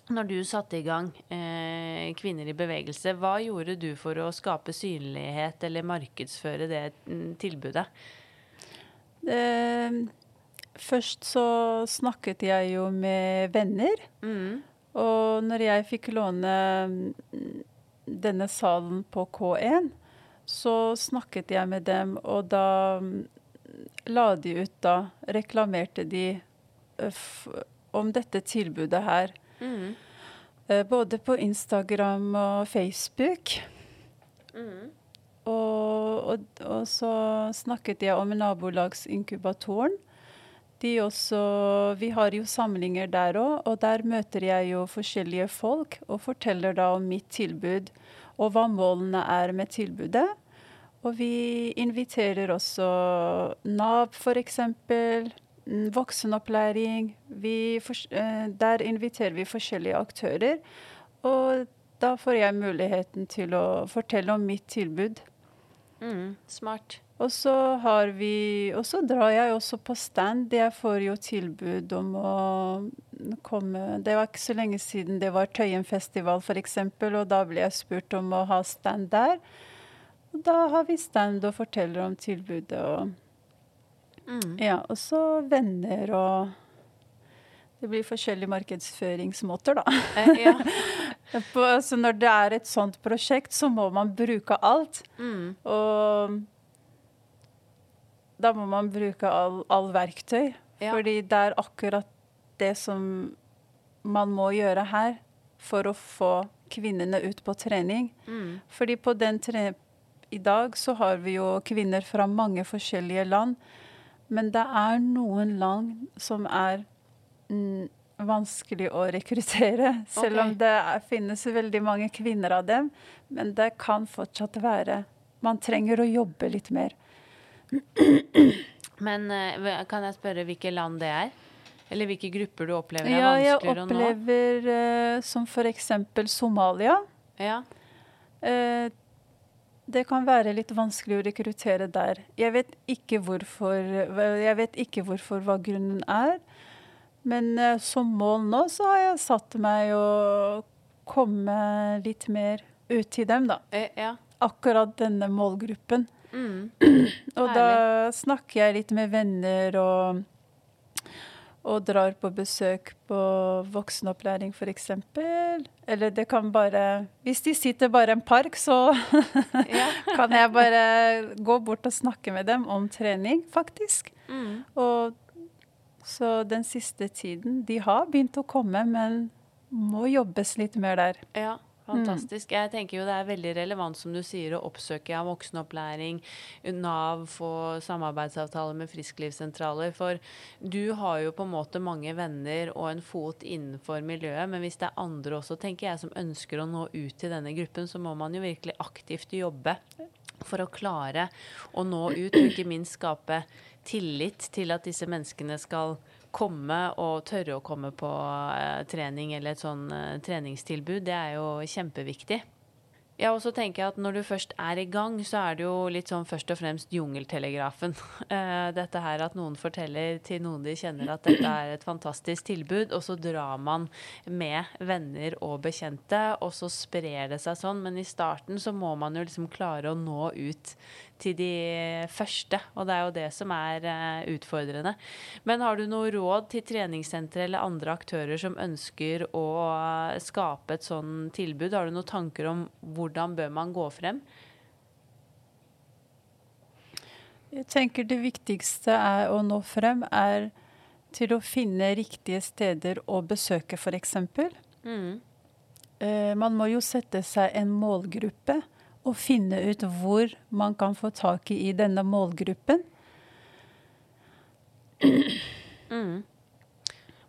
når du satte i gang eh, Kvinner i bevegelse, hva gjorde du for å skape synlighet eller markedsføre det mm, tilbudet? Eh, først så snakket jeg jo med venner. Mm. Og når jeg fikk låne mm, denne salen på K1, så snakket jeg med dem, og da mm, la de ut da, reklamerte de eh, om dette tilbudet her. Mm. Eh, Både på Instagram og Facebook. Mm. Og, og, og så snakket jeg om nabolagsinkubatoren. De også, vi har jo samlinger der òg, og der møter jeg jo forskjellige folk og forteller da om mitt tilbud og hva målene er med tilbudet. Og vi inviterer også Nav f.eks. mm, Voksenopplæring. Vi, eh, der inviterer vi forskjellige aktører. Og da får jeg muligheten til å fortelle om mitt tilbud. Mm. Smart. Og så har vi Og så drar jeg også på stand. Jeg får jo tilbud om å komme Det var ikke så lenge siden det var Tøyenfestival f.eks., og da ble jeg spurt om å ha stand der. Og da har vi stand og forteller om tilbudet og Mm. Ja, og så venner og Det blir forskjellige markedsføringsmåter, da. Eh, ja. (laughs) På, altså når det er et sånt prosjekt, så må man bruke alt. Mm. Og da må man bruke all, all verktøy. Ja. Fordi det er akkurat det som man må gjøre her for å få kvinnene ut på trening. Mm. Fordi på den tre i dag så har vi jo kvinner fra mange forskjellige land. Men det er noen land som er mm, vanskelig å rekruttere. Selv okay. om det er, finnes veldig mange kvinner av dem. Men det kan fortsatt være Man trenger å jobbe litt mer. Men eh, kan jeg spørre hvilke land det er? Eller hvilke grupper du opplever er Ja, vanskeligere å nå? Jeg opplever uh, som f.eks. Somalia. Ja. Eh, det kan være litt vanskelig å rekruttere der. Jeg vet ikke hvorfor, jeg vet ikke hvorfor hva grunnen er. Men eh, som mål nå så har jeg satt meg å komme litt mer ut til dem, da. Eh, ja. Akkurat denne målgruppen. Mm. (clears throat) Og da snakker jeg litt med venner og, og drar på besøk på voksenopplæring f.eks. Eller det kan bare Hvis de sitter bare i en park, så (laughs) ja. kan jeg bare gå bort og snakke med dem om trening, faktisk. Mm. Og så den siste tiden De har begynt å komme, men må jobbes litt mer der. Ja, fantastisk. Jeg tenker jo det er veldig relevant, som du sier, å oppsøke av voksenopplæring, Nav, få samarbeidsavtaler med frisklivssentraler. For du har jo på en måte mange venner og en fot innenfor miljøet, men hvis det er andre også, tenker jeg, som ønsker å nå ut til denne gruppen, så må man jo virkelig aktivt jobbe for å klare å nå ut, og ikke minst skape tillit til at disse menneskene skal komme og tørre å komme på eh, trening eller et sånn eh, treningstilbud. Det er jo kjempeviktig. Ja, og så tenker jeg at Når du først er i gang, så er det jo litt sånn først og fremst jungeltelegrafen. (laughs) Eh, dette her at noen forteller til noen de kjenner at dette er et fantastisk tilbud, og så drar man med venner og bekjente, og så sprer det seg sånn. Men i starten så må man jo liksom klare å nå ut til de første, og det er jo det som er eh, utfordrende. Men har du noe råd til treningssentre eller andre aktører som ønsker å eh, skape et sånn tilbud? Har du noen tanker om hvordan bør man gå frem? Jeg tenker det viktigste er å nå frem, er til å finne riktige steder å besøke, f.eks. Mm. Eh, man må jo sette seg en målgruppe og finne ut hvor man kan få tak i denne målgruppen. Mm.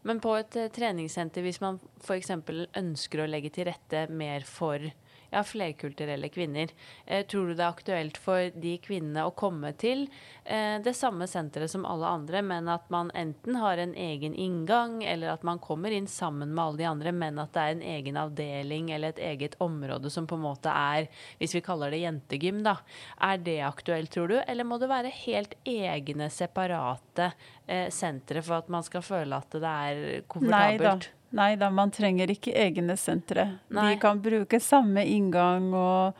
Men på et eh, treningssenter, hvis man f.eks. ønsker å legge til rette mer for ja, flerkulturelle kvinner, eh, tror du det er aktuelt for de kvinnene å komme til eh, det samme senteret som alle andre, men at man enten har en egen inngang, eller at man kommer inn sammen med alle de andre, men at det er en egen avdeling eller et eget område som på en måte er, hvis vi kaller det jentegym, da. Er det aktuelt, tror du, eller må det være helt egne, separate eh, sentre for at man skal føle at det er Nei da. Nei da, man trenger ikke egne sentre. Nei. De kan bruke samme inngang og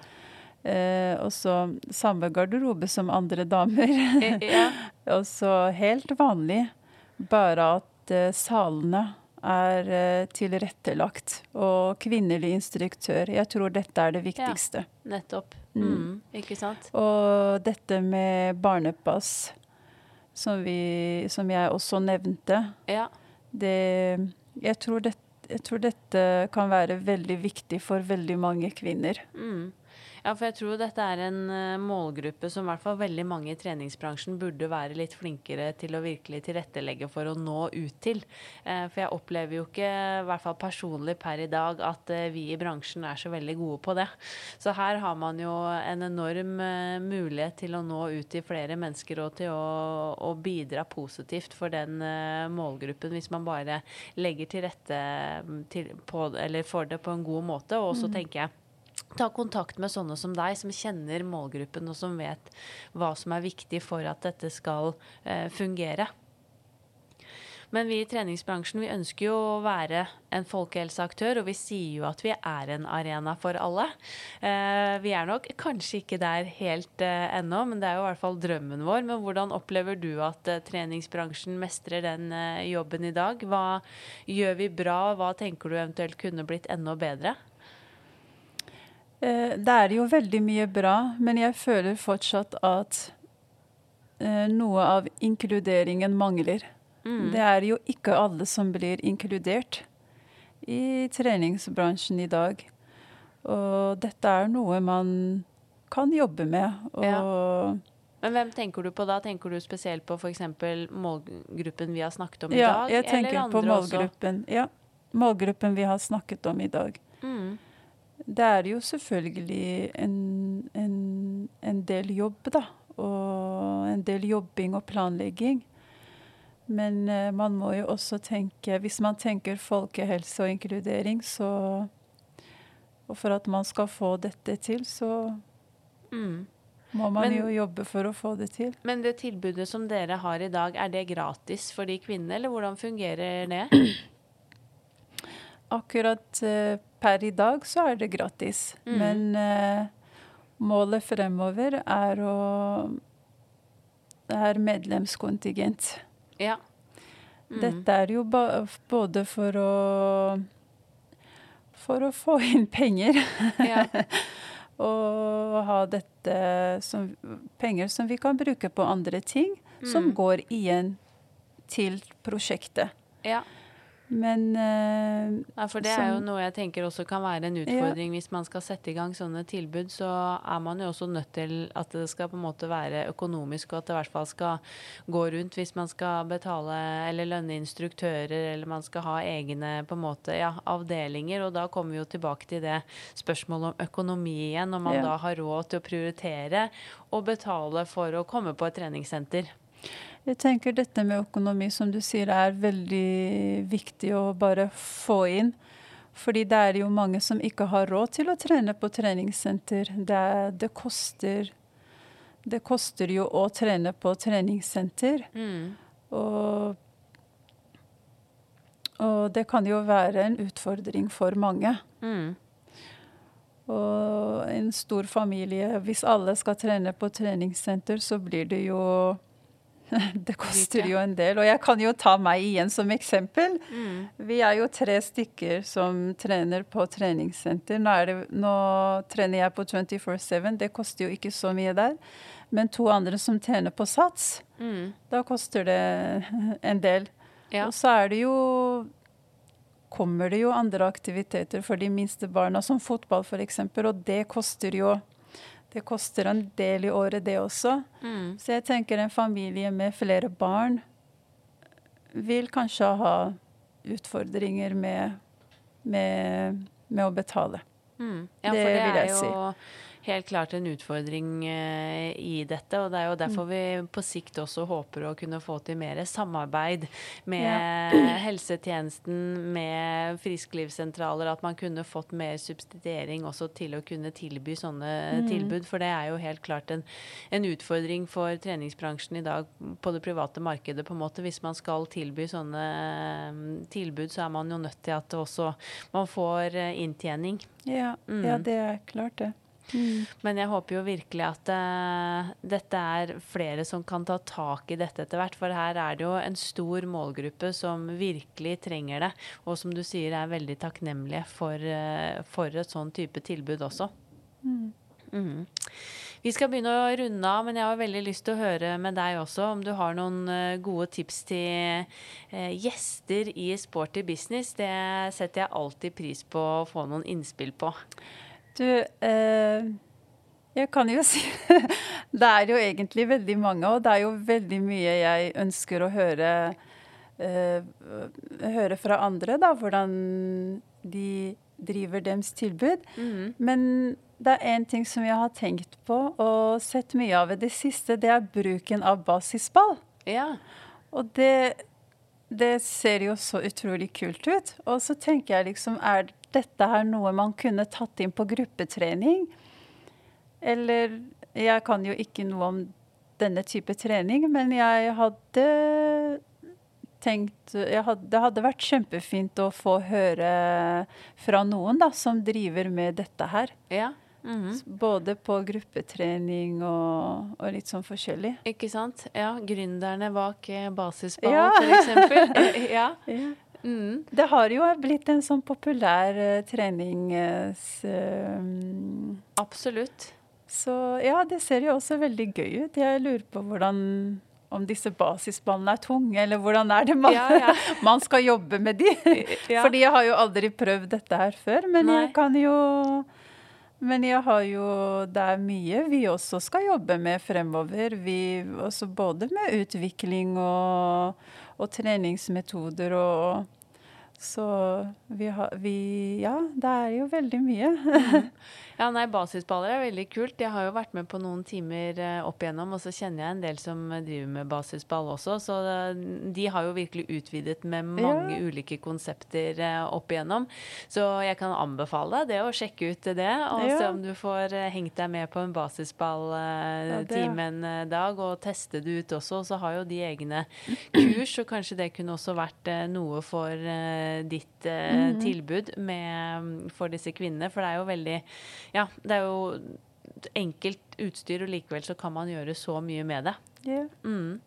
eh, også samme garderobe som andre damer. Eh, Ja. (laughs) og så helt vanlig, bare at eh, salene er eh, tilrettelagt. Og kvinnelig instruktør. Jeg tror dette er det viktigste. Ja, Nettopp. Mm. Ikke sant? Og dette med barnepass, som, vi, som jeg også nevnte, Ja. det, jeg, tror det, jeg tror dette kan være veldig viktig for veldig mange kvinner. Mm. Ja, for jeg tror dette er en eh, målgruppe som i hvert fall veldig mange i treningsbransjen burde være litt flinkere til å virkelig tilrettelegge for å nå ut til. Eh, for jeg opplever jo ikke, i hvert fall personlig per i dag, at eh, vi i bransjen er så veldig gode på det. Så her har man jo en enorm mulighet til å nå ut til flere mennesker og til å, å bidra positivt for den målgruppen, hvis man bare legger til rette mm, til, på, eller for det på en god måte. Og så tenker jeg Ta kontakt med sånne som deg, som kjenner målgruppen og som vet hva som er viktig for at dette skal eh, fungere. Men vi i treningsbransjen vi ønsker jo å være en folkehelseaktør, og vi sier jo at vi er en arena for alle. Eh, vi er nok kanskje ikke der helt eh, ennå, men det er jo i hvert fall drømmen vår. Men hvordan opplever du at eh, treningsbransjen mestrer den eh, jobben i dag? Hva gjør vi bra, hva tenker du eventuelt kunne blitt enda bedre? Eh, Det er jo veldig mye bra, men jeg føler fortsatt at eh, noe av inkluderingen mangler. Mm. Det er jo ikke alle som blir inkludert i treningsbransjen i dag. Og dette er noe man kan jobbe med. Ja. Men hvem tenker du på da? Tenker du spesielt på f.eks. målgruppen vi har snakket om i ja, dag? jeg tenker på målgruppen. også? Ja, målgruppen vi har snakket om i dag. Mm. Det er jo selvfølgelig en, en, en del jobb, da. Og en del jobbing og planlegging. Men uh, man må jo også tenke Hvis man tenker folkehelse og inkludering, så Og for at man skal få dette til, så Mm. må man Men- jo jobbe for å få det til. Men det tilbudet som dere har i dag, er det gratis for de kvinnene, eller hvordan fungerer det? Akkurat eh, per i dag så er det gratis. Mm. Men eh, målet fremover er å Det er medlemskontingent. Ja. Mm. Dette er jo både for å For å få inn penger (laughs) Ja. og ha dette som penger som vi kan bruke på andre ting, som Mm. går igjen til prosjektet. ja. Men uh, Ja, for det er jo noe jeg tenker også kan være en utfordring. Hvis man skal sette i gang sånne tilbud, så er man jo også nødt til at det skal på en måte være økonomisk, og at det i hvert fall skal gå rundt hvis man skal betale eller lønne instruktører, eller man skal ha egne på en måte, ja, avdelinger. Og da kommer vi jo tilbake til det spørsmålet om økonomi igjen, når man Ja. da har råd til å prioritere og betale for å komme på et treningssenter. Jeg tenker dette med økonomi, som du sier, er veldig viktig å bare få inn. Fordi det er jo mange som ikke har råd til å trene på treningssenter. Det, det koster Det koster jo å trene på treningssenter. Mm. Og, og det kan jo være en utfordring for mange. Mm. Og en stor familie, hvis alle skal trene på treningssenter, så blir det jo (laughs) Det koster jo en del. Og jeg kan jo ta meg igjen som eksempel. Mm. Vi er jo tre stykker som trener på treningssenter. Nå, det, nå trener jeg på 24-7, det koster jo ikke så mye der. Men to andre som trener på Sats, Mm. da koster det (laughs) en del. Ja. Og så er det jo kommer det jo andre aktiviteter for de minste barna, som fotball f.eks., og det koster jo det koster en del i året, det også. Mm. Så jeg tenker en familie med flere barn vil kanskje ha utfordringer med, med, med å betale. Mm. Ja, Det for det vil er jeg jo si. Helt klart en utfordring eh, i dette. Og det er jo derfor Mm. vi på sikt også håper å kunne få til mer samarbeid med (clears throat) helsetjenesten, med frisklivssentraler. At man kunne fått mer subsidiering også til å kunne tilby sånne Mm. tilbud. For det er jo helt klart en, en utfordring for treningsbransjen i dag på det private markedet. på en måte. Hvis man skal tilby sånne eh, tilbud, så er man jo nødt til at også man får eh, inntjening. Ja, Mm. ja det er klart, det. Mm. Men jeg håper jo virkelig at uh, dette er flere som kan ta tak i dette etter hvert. For her er det jo en stor målgruppe som virkelig trenger det. Og som du sier er veldig takknemlige for, uh, for et sånn type tilbud også. Mm. Mm. Vi skal begynne å runde av, men jeg har veldig lyst til å høre med deg også om du har noen eh, gode tips til gjester i Sporty business. Det setter jeg alltid pris på å få noen innspill på. Du, eh, jeg kan jo (laughs) si Det er jo egentlig veldig mange, og det er jo veldig mye jeg ønsker å høre, eh, høre fra andre, da, hvordan de driver deres tilbud. Mm. Men det er én ting som jeg har tenkt på og sett mye av i det siste, det er bruken av basisball. Ja. Og det, det ser jo så utrolig kult ut. Og så tenker jeg liksom, er dette her noe man kunne tatt inn på gruppetrening? Eller Jeg kan jo ikke noe om denne type trening, men jeg hadde tenkt jeg hadde, Det hadde vært kjempefint å få høre fra noen da, som driver med dette her. ja. Mhm. Både på gruppetrening og, og litt sånn forskjellig. Ikke sant? Ja, gründerne bak eh, basisball, Ja. Eh, (laughs) (laughs) ja. Ja. Mm. Det har jo blitt en sånn populær uh, trenings... eh, Absolutt. så ja, det ser jo også veldig gøy ut. Jeg lurer på hvordan om disse basisballene er tunge, eller hvordan er det man, Ja, ja. (laughs) man skal jobbe med de? Ja. Fordi jeg har jo aldri prøvd dette her før, men Nei. jeg kan jo Men jeg har jo Det er mye vi også skal jobbe med fremover. Vi, både med utvikling og, og treningsmetoder og Så vi har vi, Ja, det er jo veldig mye. (laughs) Ja, nei, basisballer er veldig kult. Jeg har jo vært med på noen timer eh, opp igjennom, og så kjenner jeg en del som driver med basisball også, så eh, de har jo virkelig utvidet med mange ja. ulike konsepter eh, opp igjennom. Så jeg kan anbefale det å sjekke ut det, og ja. se om du får hengt deg med på en basisballtime en dag, og teste det ut også. Og så har jo de egne kurs, og kanskje det kunne også vært noe for ditt mm tilbud med, for disse kvinnene, for det er jo veldig ja, det er jo enkelt utstyr, og likevel så kan man gjøre så mye med det. Yeah. Mm.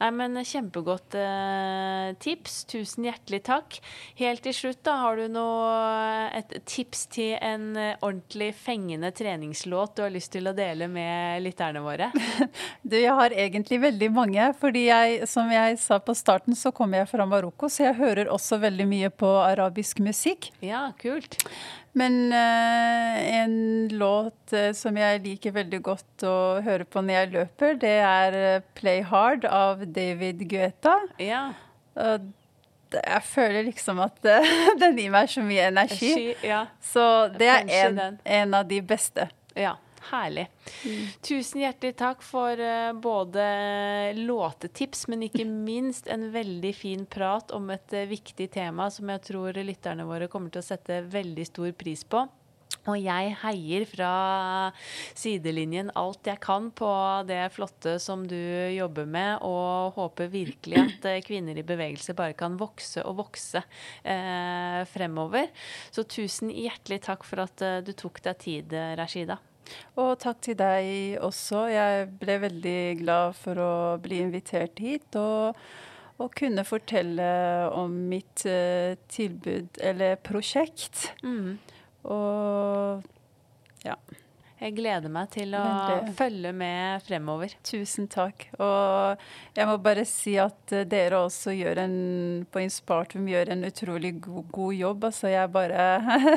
Nei, men Kjempegodt eh, tips. Tusen hjertelig takk. Helt til slutt, da, har du noe, et tips til en eh, ordentlig fengende treningslåt du har lyst til å dele med lytterne våre? (laughs) du, jeg har egentlig veldig mange. fordi jeg, som jeg sa på starten, så kommer jeg fra Marokko, så jeg hører også veldig mye på arabisk musikk. Ja, kult. Men eh, en låt eh, som jeg liker veldig godt å høre på når jeg løper, det er uh, 'Play Hard' av David Guetta. Ja. jeg føler liksom at (laughs) den gir meg så mye energi. ja. Så det er en, en, av de beste. Ja. Herlig. Mm. Tusen hjertelig takk for uh, både låtetips, men ikke (laughs) minst en veldig fin prat om et viktig tema som jeg tror lytterne våre kommer til å sette veldig stor pris på. Og jeg heier fra sidelinjen alt jeg kan på det flotte som du jobber med, og håper virkelig at eh, kvinner i bevegelse bare kan vokse og vokse eh, fremover. Så tusen hjertelig takk for at uh, du tok deg tid, Rashida. Og takk til deg også. Jeg ble veldig glad for å bli invitert hit. og og kunne fortelle om mitt uh, tilbud, eller prosjekt. Mm. Og ja. Jeg gleder meg til å Veldig. følge med fremover. Tusen takk. Og jeg må bare si at eh, dere også gjør en, på Inspartum gjør en utrolig god, god jobb. Altså jeg bare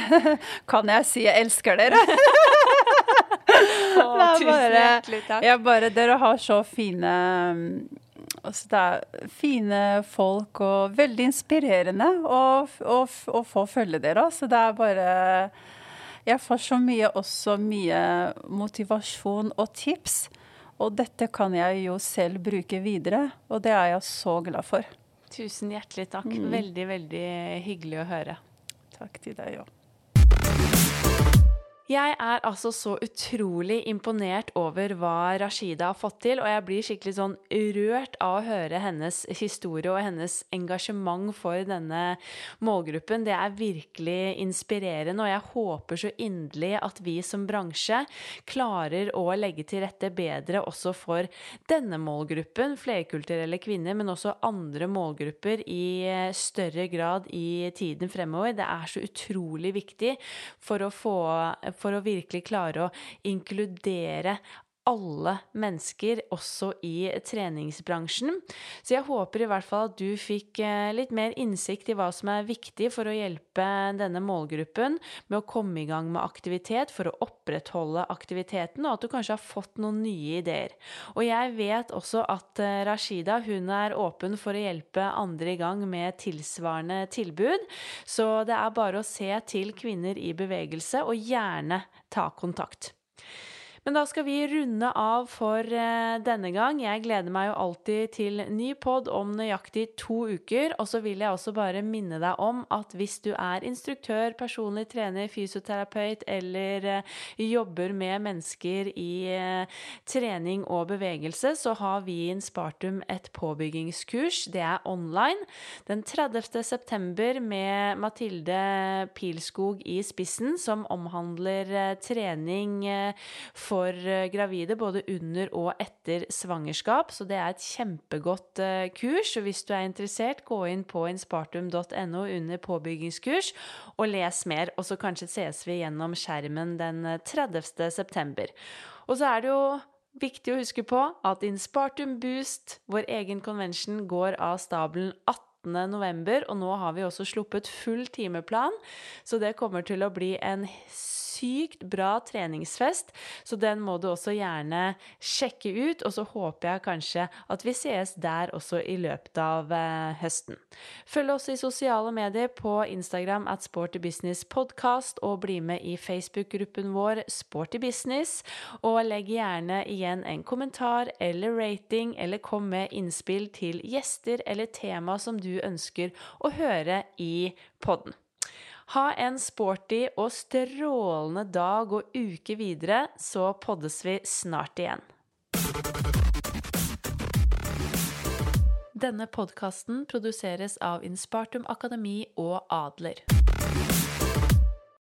(laughs) Kan jeg si jeg elsker dere? Å, tusen hjertelig takk. Jeg bare, dere har så fine altså det er fine folk og veldig inspirerende å, få følge dere. Så det er bare jeg får så mye også mye motivasjon og tips. Og dette kan jeg jo selv bruke videre, og det er jeg så glad for. Tusen hjertelig takk. Mm. Veldig, veldig hyggelig å høre. Takk til deg òg. Jeg er altså så utrolig imponert over hva Rashida har fått til, og jeg blir skikkelig sånn rørt av å høre hennes historie og hennes engasjement for denne målgruppen. Det er virkelig inspirerende, og jeg håper så inderlig at vi som bransje klarer å legge til rette bedre også for denne målgruppen, flerkulturelle kvinner, men også andre målgrupper i større grad i tiden fremover. Det er så utrolig viktig for å få for å virkelig klare å inkludere alle mennesker, også i treningsbransjen. Så jeg håper i hvert fall at du fikk eh, litt mer innsikt i hva som er viktig for å hjelpe denne målgruppen med å komme i gang med aktivitet, for å opprettholde aktiviteten, og at du kanskje har fått noen nye ideer. Og jeg vet også at eh, Rashida hun er åpen for å hjelpe andre i gang med tilsvarende tilbud, så det er bare å se til Kvinner i bevegelse, og gjerne ta kontakt. Men da skal vi runde av for uh, denne gang. Jeg gleder meg jo alltid til ny pod om nøyaktig to uker. Og så vil jeg også bare minne deg om at hvis du er instruktør, personlig trener, fysioterapeut eller uh, jobber med mennesker i uh, trening og bevegelse, så har vi i Inspartum et påbyggingskurs. Det er online. Den 30. september med Mathilde Pilskog i spissen, som omhandler trening for eh, gravide både under og etter svangerskap. Så det er et kjempegodt eh, kurs. Og hvis du er interessert, gå inn på inspartum.no under påbyggingskurs og les mer. Og så kanskje ses vi gjennom skjermen den 30. Eh, september. Og så er det jo Viktig å huske på at Inspartum Boost, vår egen convention, går av stabelen 18 18.11., og nå har vi også sluppet full timeplan, så det kommer til å bli en sykt bra treningsfest, så den må du også gjerne sjekke ut. Og så håper jeg kanskje at vi sees der også i løpet av eh, høsten. Følg oss i sosiale medier på Instagram at Sporty Business Podcast, og bli med i Facebook-gruppen vår Sporty Business. Og legg gjerne igjen en kommentar eller rating, eller kom med innspill til gjester eller tema som du ønsker å høre i podden. Ha en sporty og strålende dag og uke videre, så poddes vi snart igjen. Denne podkasten produseres av Inspartum Akademi og Adler.